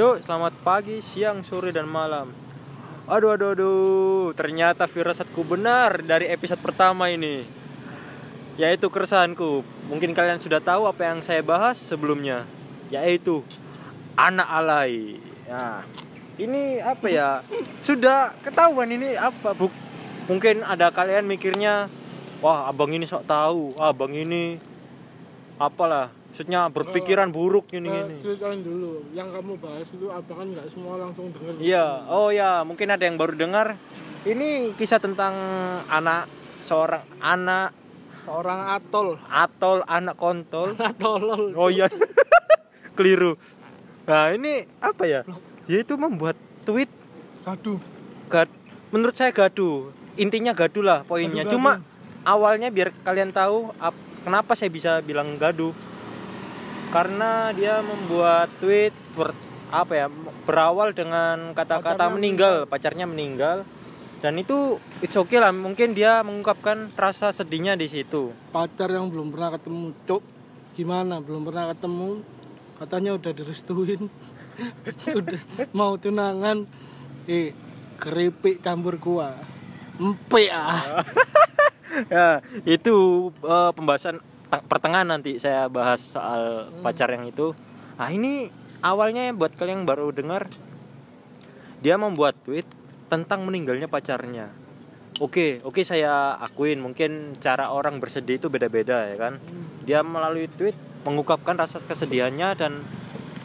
Yuk, selamat pagi, siang, sore, dan malam. Aduh, aduh, aduh. Ternyata firasatku benar dari episode pertama ini. Yaitu keresahanku. Mungkin kalian sudah tahu apa yang saya bahas sebelumnya. Yaitu anak alay. Ya, ini apa ya? Sudah ketahuan ini apa? Buk mungkin ada kalian mikirnya, wah abang ini sok tahu, abang ini apalah maksudnya berpikiran buruk gini Eh, gini ceritain dulu yang kamu bahas itu apa kan nggak semua langsung denger Iya, oh ya, mungkin ada yang baru dengar. Ini kisah tentang anak seorang anak orang atol atol anak kontol. atolol Oh iya. Keliru. Nah, ini apa ya? Yaitu membuat tweet gaduh gad menurut saya gaduh. Intinya gaduh lah poinnya. Gaduh-gaduh. Cuma awalnya biar kalian tahu ap- kenapa saya bisa bilang gaduh. Karena dia membuat tweet ber- apa ya? berawal dengan kata-kata meninggal, pacarnya meninggal. Dan itu it's okay lah, mungkin dia mengungkapkan rasa sedihnya di situ. pacar yang belum pernah ketemu cuk. Gimana? Belum pernah ketemu? Katanya udah direstuin. Udah mau tunangan. Eh keripik campur kuah. Empe ah. Ya itu eh, pembahasan pertengahan nanti saya bahas soal pacar yang itu. Nah ini awalnya buat kalian yang baru dengar dia membuat tweet tentang meninggalnya pacarnya. Oke oke saya akuin mungkin cara orang bersedih itu beda-beda ya kan? Dia melalui tweet mengungkapkan rasa kesedihannya dan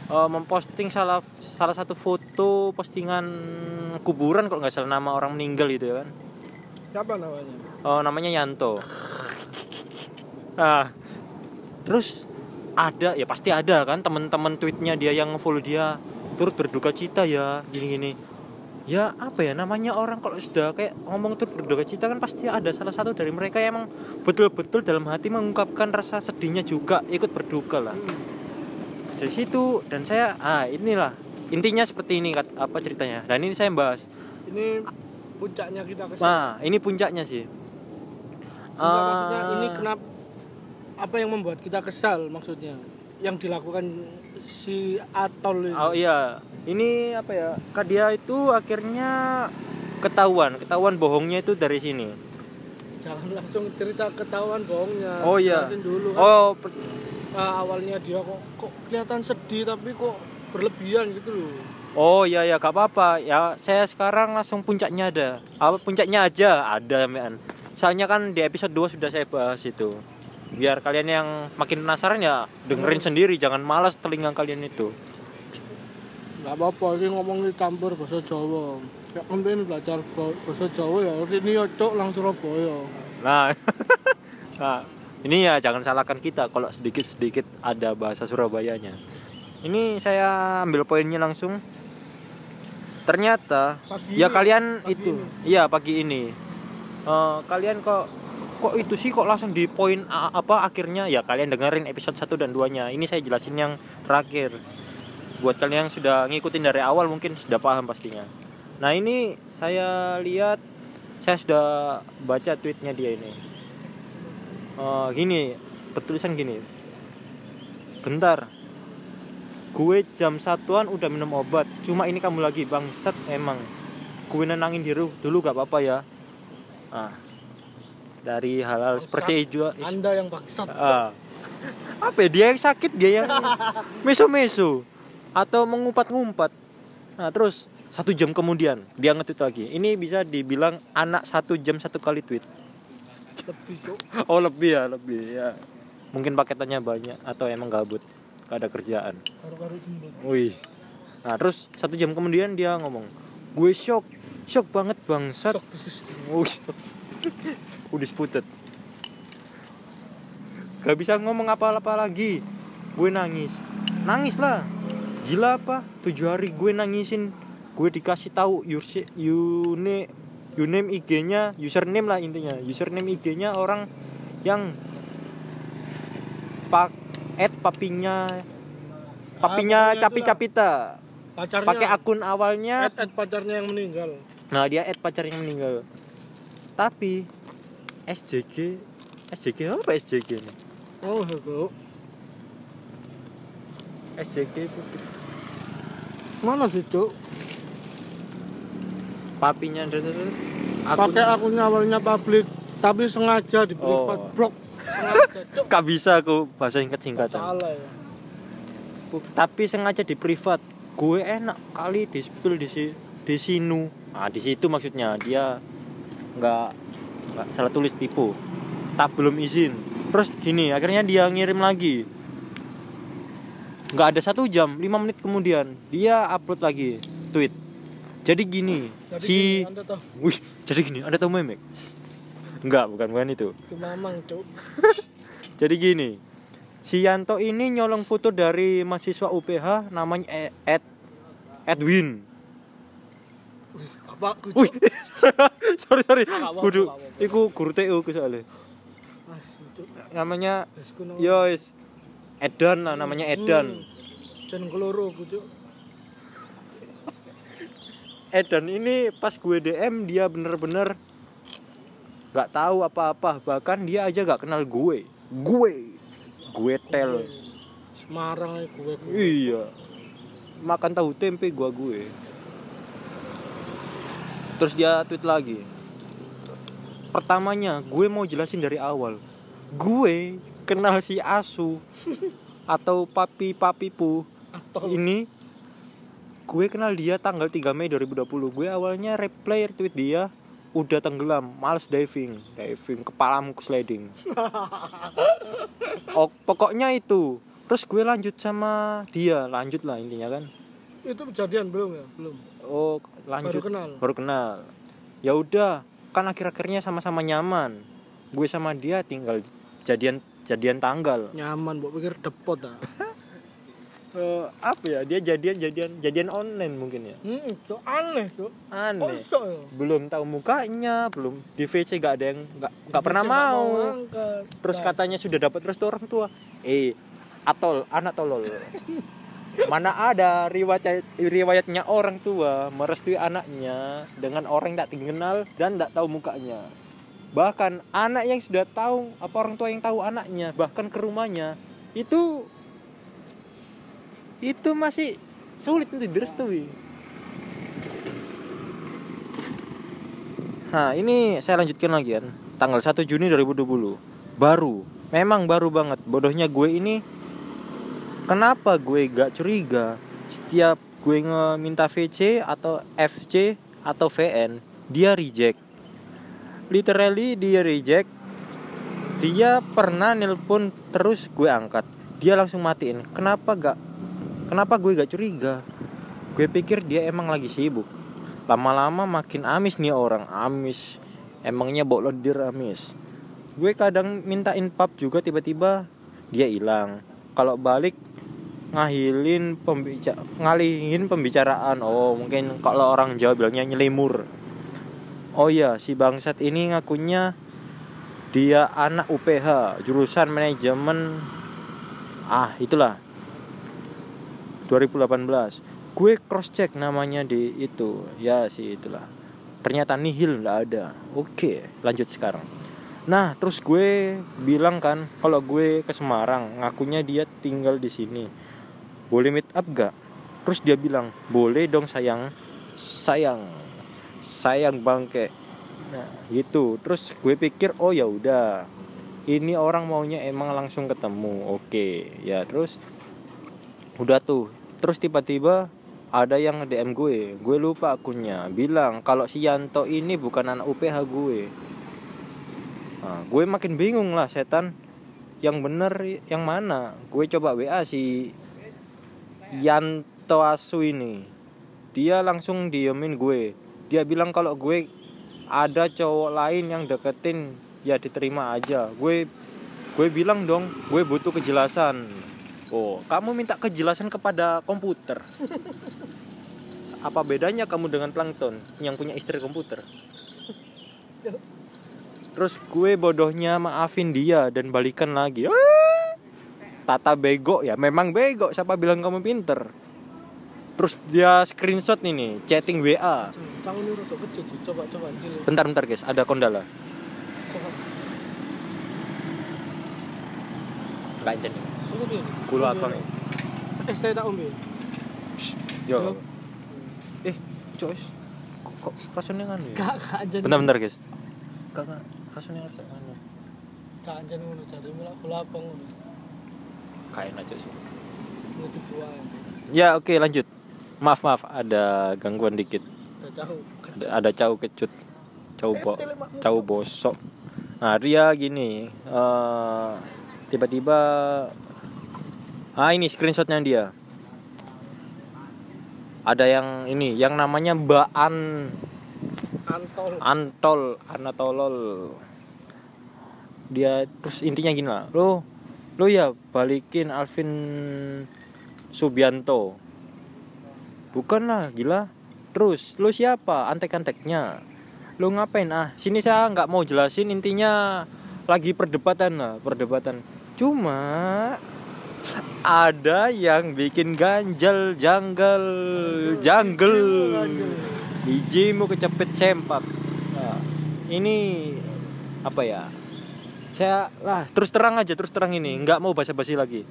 eh, memposting salah salah satu foto postingan kuburan kalau nggak salah nama orang meninggal itu ya kan? Siapa namanya? Oh, namanya Yanto. Nah, terus ada ya pasti ada kan teman-teman tweetnya dia yang follow dia turut berduka cita ya gini-gini. Ya apa ya namanya orang kalau sudah kayak ngomong turut berduka cita kan pasti ada salah satu dari mereka yang emang betul-betul dalam hati mengungkapkan rasa sedihnya juga ikut berduka lah. Dari situ dan saya ah inilah intinya seperti ini kat- apa ceritanya. Dan ini saya bahas. ini puncaknya kita ke sini Nah, ini puncaknya sih. Enggak, maksudnya Ah. ini kenapa apa yang membuat kita kesal maksudnya yang dilakukan si atol ini Oh iya, ini apa ya? Kak dia itu akhirnya ketahuan, ketahuan bohongnya itu dari sini. jangan langsung cerita ketahuan bohongnya Oh iya. Jelasin dulu kan Oh, per- Ah, awalnya dia kok kok kelihatan sedih tapi kok berlebihan gitu loh oh iya ya, gak apa-apa. Ya, saya sekarang langsung puncaknya ada. Apa puncaknya aja ada, men. Soalnya kan di episode 2 sudah saya bahas itu. Biar kalian yang makin penasaran ya dengerin sendiri, jangan malas telinga kalian itu. nggak apa-apa ini ngomong campur bahasa Jawa ya kan belajar bahasa Jawa ya ini ya cok langsung Surabaya Nah, nah, ini ya jangan salahkan kita kalau sedikit-sedikit ada bahasa Surabayanya. Ini saya ambil poinnya langsung. Ternyata Pagi ya ini, kalian pagi itu, iya pagi ini. Eh, kalian kok kok itu sih kok langsung di poin apa akhirnya? Ya kalian dengerin episode 1 dan 2-nya. Ini saya jelasin yang terakhir. Buat kalian yang sudah ngikutin dari awal mungkin sudah paham pastinya. Nah, ini saya lihat saya sudah baca tweetnya dia ini. Eh, gini bertulisan gini. Bentar. Gue jam satuan udah minum obat. Cuma ini kamu lagi bangsat emang. Gue nenangin diri dulu gak apa-apa ya. Ah dari hal-hal seperti itu. Anda yang bangsat. Ah. apa ya, dia yang sakit dia yang meso-meso atau mengumpat-ngumpat. Nah terus satu jam kemudian dia nge-tweet lagi. Ini bisa dibilang anak satu jam satu kali tweet. Lebih oh lebih ya lebih ya. Mungkin paketannya banyak atau emang gabut gak ada kerjaan. Wih. Nah terus satu jam kemudian dia ngomong gue shock shock banget bangsat udah sputet gak bisa ngomong apa-apa lagi. Gue nangis. Nangis lah. Gila apa? Tujuh hari gue nangisin. Gue dikasih tahu your une username IG-nya username lah intinya. Username IG-nya orang yang pak at papinya papinya capi capita pacarnya pakai akun awalnya. At, at pacarnya yang meninggal. Nah dia add pacar yang meninggal Tapi SJG SJG apa SJG ini? oh hego SJG itu Mana sih, Cuk? papinya itu Pakai akunnya awalnya publik, tapi sengaja di privat Oh. Cuk. Gak bisa aku bahasa singkat singkatan Salah ya. tapi sengaja di privat gue enak kali di spill di si di sinu nah di situ maksudnya dia nggak nggak salah tulis tipu tak belum izin terus gini akhirnya dia ngirim lagi nggak ada satu jam lima menit kemudian dia upload lagi tweet jadi gini Jadi si gini, Anda tahu, wih jadi gini ada tahu memek Enggak, bukan bukan itu. itu mamang, Cuk. Jadi gini, si Yanto ini nyolong foto dari mahasiswa UPH namanya E- Ed Edwin. Bapakku, Wih, sorry sorry, kudu, iku guru TU ku soalnya. Ah. Namanya. Yois Edan lah, namanya Edan. Hmm. Jen keloro, ku, Cuk. Edan ini pas gue DM dia bener-bener nggak tahu apa-apa, bahkan dia aja gak kenal gue. Gue, gue tel. Semarang gue. gue. Iya. Makan tahu tempe gua gue. Terus dia tweet lagi. Pertamanya gue mau jelasin dari awal. Gue kenal si Asu atau Papi Papipu Atau ini gue kenal dia tanggal 3 Mei 2020. Gue awalnya reply tweet dia udah tenggelam, males diving, diving kepalamu sliding. oh, pokoknya itu. Terus gue lanjut sama dia, lanjut lah intinya kan. itu kejadian belum ya? Belum. Oh, lanjut. Baru kenal. Baru kenal. Ya udah, kan akhir-akhirnya sama-sama nyaman. Gue sama dia tinggal jadian jadian tanggal. Nyaman, mbok pikir depot ah. Eh, apa ya? Dia jadian jadian jadian online mungkin ya. Hmm, Cuk, aneh, Cuk. Aneh. Kosok ya. belum tahu mukanya, belum di VC gak ada yang nggak nggak pernah mau. angkat. Terus katanya sudah dapat restu orang tua. Eh, atol anak tolol. Mana ada riwayat riwayatnya orang tua merestui anaknya dengan orang yang tidak kenal dan tidak tahu mukanya. Bahkan anak yang sudah tahu apa orang tua yang tahu anaknya, bahkan ke rumahnya itu itu masih sulit untuk direstui. Nah, ini saya lanjutkan lagi kan. Tanggal 1 Juni 2020. Baru. Memang baru banget. Bodohnya gue ini kenapa gue gak curiga setiap gue ngeminta VC atau FC atau VN, dia reject. Literally dia reject. Dia pernah nelpon terus gue angkat. Dia langsung matiin. Kenapa gak? Kenapa gue gak curiga? Gue pikir dia emang lagi sibuk lama-lama makin amis nih orang amis emangnya bok lodir amis gue kadang mintain pap juga tiba-tiba dia hilang kalau balik ngahilin pembicara ngalihin pembicaraan. Oh mungkin kalau orang Jawa bilangnya nyelimur. Oh iya si bangsat ini ngakunya dia anak UPH jurusan manajemen. Ah itulah. 2018 gue cross check namanya di itu. Ya sih itulah. Ternyata nihil nggak ada. Oke lanjut sekarang. Nah terus gue bilang kan kalau gue ke Semarang ngakunya dia tinggal di sini boleh meet up gak terus dia bilang boleh dong sayang. Sayang. Sayang bangke. Nah gitu. Terus gue pikir oh ya udah. Ini orang maunya emang langsung ketemu. Oke ya terus udah tuh. Terus tiba-tiba ada yang DM gue. Gue lupa akunnya. Bilang kalau si Yanto ini bukan anak UPH gue. Nah, gue makin bingung lah setan. Yang bener yang mana? Gue coba WA si Yanto Asu ini dia langsung diemin gue. Dia bilang kalau gue ada cowok lain yang deketin ya diterima aja. Gue gue bilang dong gue butuh kejelasan. Oh kamu minta kejelasan kepada komputer? Apa bedanya kamu dengan plankton yang punya istri komputer? Terus gue bodohnya maafin dia dan balikan lagi. Ah! Tata bego ya memang bego siapa bilang kamu pinter? Terus dia screenshot nih nih chatting WA Tangan ini rada kecil, Cuk. coba coba gini. bentar bentar guys ada kondala. Nggak jadi kulo apa nih Es teh tak ombe. yo. Eh coy kok, rasanya kan ya? Gak anjen. bentar-bentar guys. Kakak rasanya ada kan Gak anjen ngono jare mulak lapang ngono. Kain aja sih. Ya oke lanjut. Maaf maaf ada gangguan dikit. Ada, ada cau kecut. Cau bo cau bosok. Nah dia gini eh, tiba-tiba ah ini screenshotnya dia. Ada yang ini yang namanya Baan Antol. Antol Anatolol. Dia terus intinya gini lah lo lo ya balikin Alvin Subianto. Bukan lah gila. Terus lo siapa? Antek-anteknya. Lo ngapain? Ah sini saya nggak mau jelasin intinya lagi perdebatan lah perdebatan. Cuma ada yang bikin ganjal janggal janggal bijimu kecepet sempak. Nah, ini apa ya saya lah. Terus terang aja terus terang ini. Nggak mau basa-basi lagi.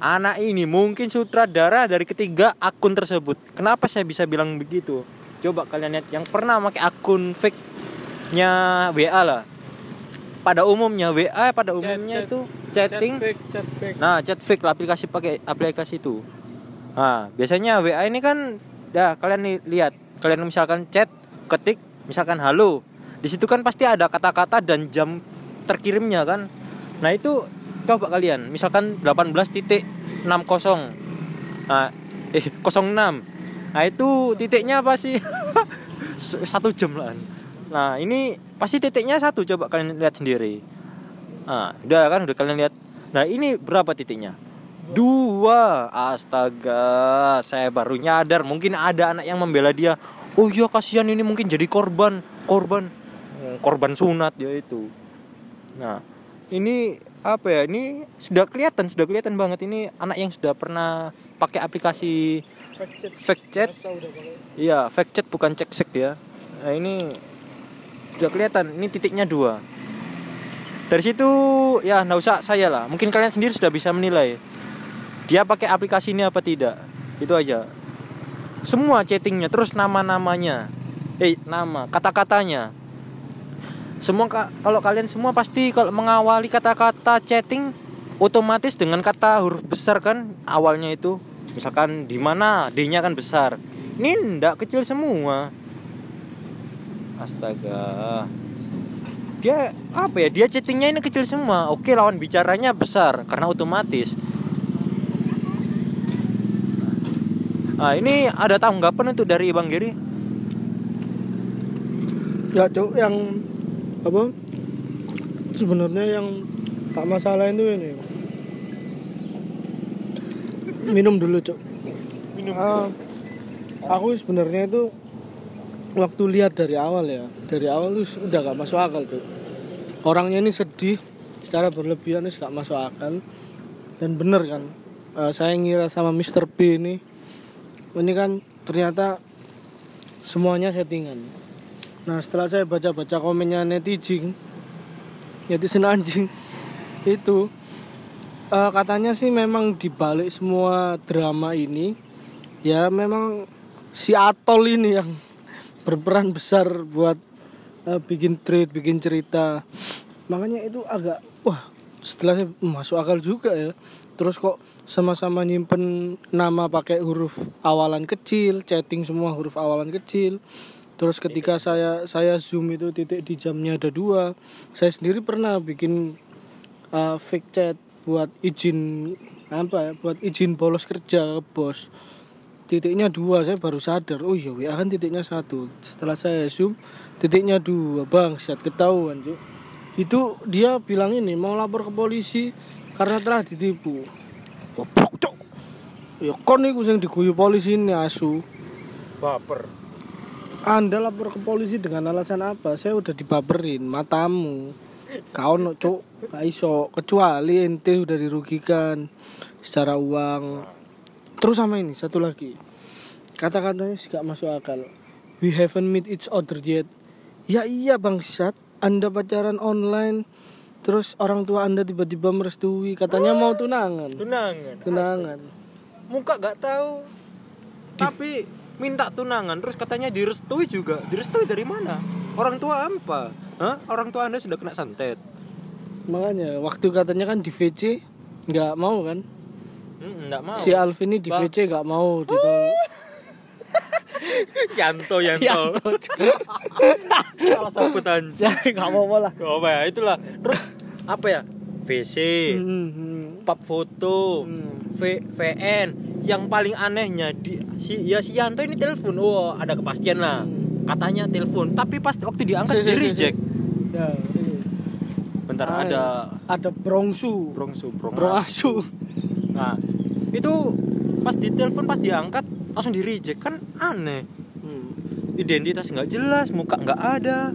Anak ini mungkin sutradara dari ketiga akun tersebut. Kenapa saya bisa bilang begitu? Coba kalian lihat. Yang pernah pakai akun fake nya WA lah. Pada umumnya WA pada umumnya chat. itu chatting. Chat fake, chat fake. Nah, chat fake lah, aplikasi pakai aplikasi itu. Nah, biasanya WA ini kan ya kalian lihat, kalian misalkan chat, ketik misalkan halo. Di situ kan pasti ada kata-kata dan jam terkirimnya kan. Nah, itu coba kalian, misalkan 18.60. Nah, eh 06. Nah, itu titiknya apa sih? satu jam lah. Nah, ini pasti titiknya satu coba kalian lihat sendiri. Nah, udah kan udah kalian lihat. Nah, ini berapa titiknya? Dua. Astaga, saya baru nyadar mungkin ada anak yang membela dia. Oh iya kasihan ini mungkin jadi korban, korban Hmm, korban sunat ya itu. Nah, ini apa ya? Ini sudah kelihatan, sudah kelihatan banget ini anak yang sudah pernah pakai aplikasi Fake chat. Iya, fake chat bukan cek sek ya. Nah, ini sudah kelihatan. Ini titiknya dua. Dari situ ya nggak usah saya lah. Mungkin kalian sendiri sudah bisa menilai. Dia pakai aplikasi ini apa tidak. Itu aja. Semua chattingnya, terus nama-namanya. Eh, nama, kata-katanya. Semua ka- kalau kalian semua pasti kalau mengawali kata-kata chatting otomatis dengan kata huruf besar kan awalnya itu. Misalkan di mana D-nya kan besar. Ini ndak kecil semua. Astaga. Dia apa ya? Dia chattingnya ini kecil semua. Oke, lawan bicaranya besar karena otomatis. Nah, ini ada tanggapan untuk dari Bang Giri? Ya, Cuk, yang apa? Sebenarnya yang tak masalah itu ini. Minum dulu, Cuk. Minum. Ah, aku sebenarnya itu waktu lihat dari awal ya, dari awal tuh udah gak masuk akal tuh. Orangnya ini sedih secara berlebihan ini gak masuk akal dan bener kan. Eh, saya ngira sama Mr. B ini, ini kan ternyata semuanya settingan. Nah setelah saya baca-baca komennya netizen, netizen anjing itu eh, katanya sih memang dibalik semua drama ini ya memang si Atol ini yang berperan besar buat eh, bikin treat, bikin cerita. Makanya itu agak wah setelah saya "Hmm, masuk akal juga ya. Terus kok sama-sama nyimpen nama pakai huruf awalan kecil, chatting semua huruf awalan kecil. Terus ketika saya saya zoom itu titik di jamnya ada dua. Saya sendiri pernah bikin uh, fake chat buat izin apa ya buat izin bolos kerja ke bos titiknya dua saya baru sadar oh iya WA kan titiknya satu setelah saya zoom titiknya dua bangsat ketahuan Cuk. itu dia bilang ini mau lapor ke polisi karena telah ditipu goblok cok ya kon iku sing diguyu polisi ini asu Baper. Anda lapor ke polisi dengan alasan apa? Saya udah dibaperin matamu. Kau no cuk, gak iso. Kecuali ente udah dirugikan secara uang. Terus sama ini satu lagi. Kata-katanya sih gak masuk akal. We haven't meet each other yet. Ya iya bangsat, Anda pacaran online. Terus orang tua Anda tiba-tiba merestui, katanya mau tunangan. Tunangan. Tunangan. Muka gak tahu. Tapi minta tunangan terus katanya direstui juga. Direstui dari mana? Orang tua apa? Hah? orang tua anda sudah kena santet? Makanya waktu katanya kan di VC nggak mau kan? Hmm, nggak mau. Si Alvin ini di. VC nggak mau ditol Yanto Yanto. Salah sebut anjing ya nggak mau lah. Oh apa ya itulah. Terus apa ya? VC Hmm, hmm. pap foto Hmm. V, VN yang paling anehnya di si ya si Yanto ini telepon. Oh ada kepastian lah. Katanya telepon. Tapi pas waktu diangkat Si, si, di si, si. reject ya ini. bentar Ah, ada ada brongsu. Brongsu brong brongsu. Nah itu pas ditelepon pas diangkat langsung di reject kan aneh. Hmm. identitas nggak jelas muka nggak ada.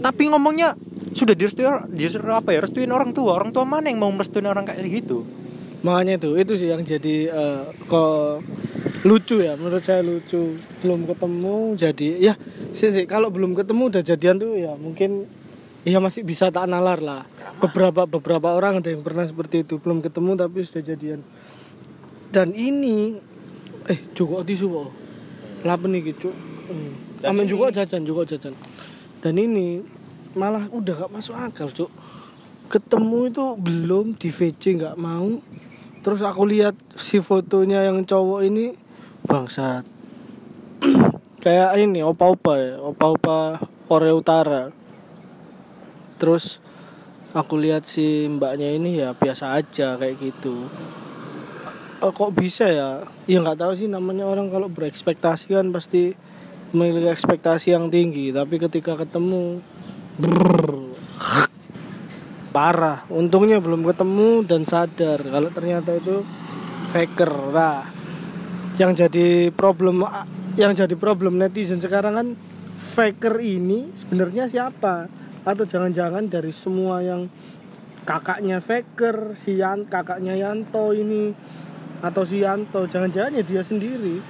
Tapi ngomongnya sudah direstui direstui apa ya? Restuin orang tua. Orang tua mana yang mau merestuin orang kayak gitu makanya itu itu sih yang jadi eh, kok lucu ya. Menurut saya lucu. Belum ketemu jadi ya sih sih. Kalau belum ketemu udah jadian tuh ya mungkin ya masih bisa tak nalar lah. Beberapa beberapa orang ada yang pernah seperti itu. Belum ketemu tapi sudah jadian. Dan ini eh juga tisu kok lapen nih gitu Dan Amin juga jajan juga jajan. Dan ini malah udah gak masuk akal cuk. Ketemu itu belum di VC nggak mau terus aku lihat si fotonya yang cowok ini bangsat. Kayak ini opa-opa ya opa-opa Korea Utara. Terus aku lihat si mbaknya ini ya biasa aja kayak gitu. Eh, kok bisa ya? Ya nggak tahu sih namanya orang kalau berekspektasi kan pasti memiliki ekspektasi yang tinggi. Tapi ketika ketemu brrr, parah. Untungnya belum ketemu dan sadar kalau ternyata itu faker. Nah yang jadi problem yang jadi problem netizen sekarang kan faker ini sebenarnya siapa? Atau jangan-jangan dari semua yang kakaknya faker si Yan, kakaknya Yanto ini atau si Yanto jangan-jangan ya dia sendiri.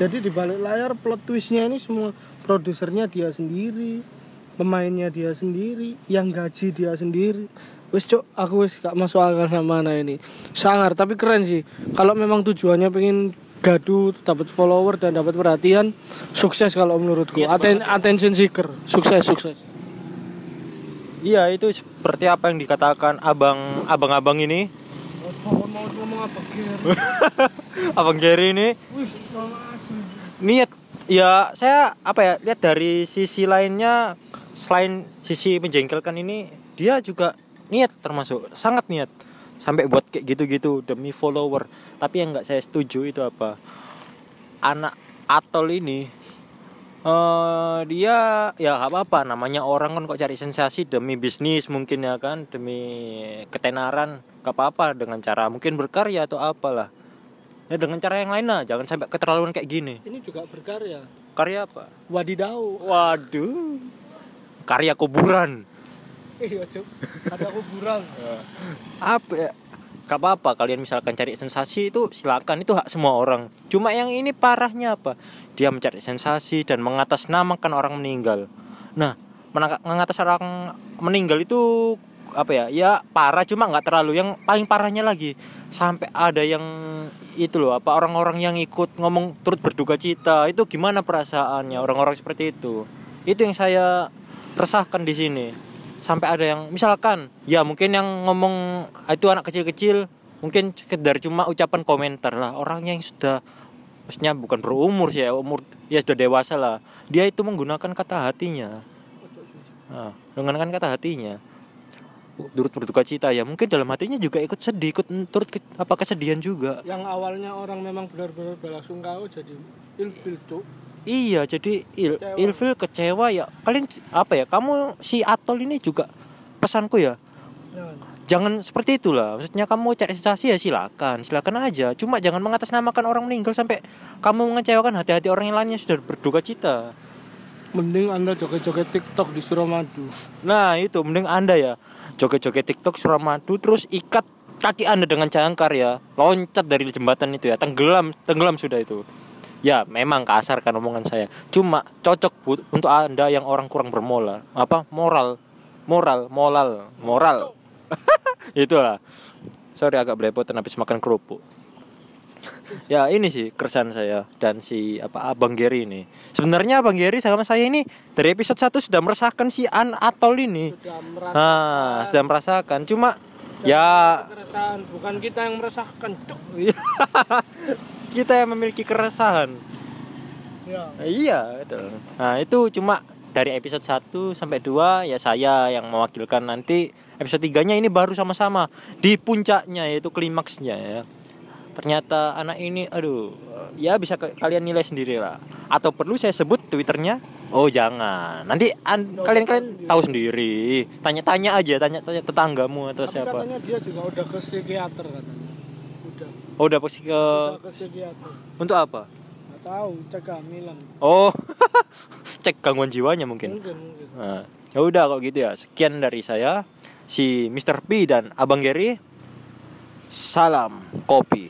Jadi di balik layar plot twistnya ini semua produsernya dia sendiri pemainnya dia sendiri yang gaji dia sendiri. Wis cok aku wis gak masuk akal sama mana ini. Sangar tapi keren sih. Kalau memang tujuannya pengen gaduh dapat follower dan dapat perhatian sukses kalau menurutku. Niat Aten- attention seeker. Sukses sukses. Iya itu seperti apa yang dikatakan abang abang-abang ini? Mau ngomong apa abang Gary ini? Niat ya saya apa ya lihat dari sisi lainnya selain sisi menjengkelkan ini dia juga niat termasuk sangat niat. Sampai buat kayak gitu-gitu demi follower. Tapi yang nggak saya setuju itu apa? Anak atol ini eh dia ya apa-apa namanya orang kan kok cari sensasi demi bisnis mungkin ya kan demi ketenaran gak apa-apa dengan cara mungkin berkarya atau apalah ya dengan cara yang lain lah. Jangan sampai keterlaluan kayak gini. Ini juga berkarya. Karya apa? Wadidau. Waduh. Karya kuburan. Iya cok ada kuburan. Apa ya? Gak apa-apa. Kalian misalkan cari sensasi itu silakan. Itu hak semua orang. Cuma yang ini parahnya apa? Dia mencari sensasi dan mengatasnamakan orang meninggal. Nah mengatas orang meninggal itu apa ya ya parah cuma nggak terlalu yang paling parahnya lagi sampai ada yang itu loh apa orang-orang yang ikut ngomong turut berduka cita itu gimana perasaannya orang-orang seperti itu. Itu yang saya resahkan di sini. Sampai ada yang misalkan ya mungkin yang ngomong "Ah, itu anak kecil-kecil mungkin sekedar cuma ucapan komentar lah. Orang yang sudah maksudnya bukan berumur sih ya umur ya sudah dewasa lah. Dia itu menggunakan kata hatinya. Nah, menggunakan kata hatinya turut berduka cita ya mungkin dalam hatinya juga ikut sedih ikut turut ke- apa kesedihan juga yang awalnya orang memang benar-benar belasungkawa jadi ilfil cok Iya, jadi il, Kecewa. ilfil kecewa ya. Kalian apa ya? Kamu si Atol ini juga pesanku ya. Jangan seperti itulah. Maksudnya kamu cari sensasi ya silakan, silakan aja. Cuma jangan mengatasnamakan orang meninggal sampai kamu mengecewakan hati-hati orang yang lainnya sudah berduka cita. mending anda joget-joget tiktok di Suramadu Nah, itu mending Anda ya joget-joget TikTok Suramadu terus ikat kaki Anda dengan jangkar ya. Loncat dari jembatan itu ya. Tenggelam, tenggelam sudah itu. Ya, memang kasar kan omongan saya. Cuma cocok bu- untuk Anda yang orang kurang bermoral. Apa? Moral. Moral, moral, moral. Itulah. Sorry agak belepotan habis makan kerupuk. Ya ini sih keresahan saya dan si apa Abang Gary ini. Sebenarnya Abang Gary sama saya ini dari episode 1 sudah merasakan si An Atol ini. sudah merasa Nah, sudah merasakan. Cuma ya keresahan bukan kita yang merasakan cuk kita yang memiliki keresahan. ya Iya, betul. Nah, itu cuma dari episode 1 sampai 2 ya saya yang mewakilkan nanti episode 3-nya ini baru sama-sama di puncaknya yaitu klimaksnya ya. Ternyata anak ini aduh ya bisa ke- kalian nilai sendiri lah. Atau perlu saya sebut Twitternya? Oh jangan. Nanti an- kalian-kalian tahu sendiri. Tanya-tanya aja, tanya-tanya tetanggamu atau tapi siapa. katanya dia juga udah ke psikiater katanya udah Oh, udah ke udah ke psikiater untuk apa? nggak tahu cek kehamilan Oh, cek gangguan jiwanya mungkin. mungkin mungkin Nah, ya udah kalau gitu ya. Sekian dari saya, si Mr. P dan Abang Gary. Salam kopi.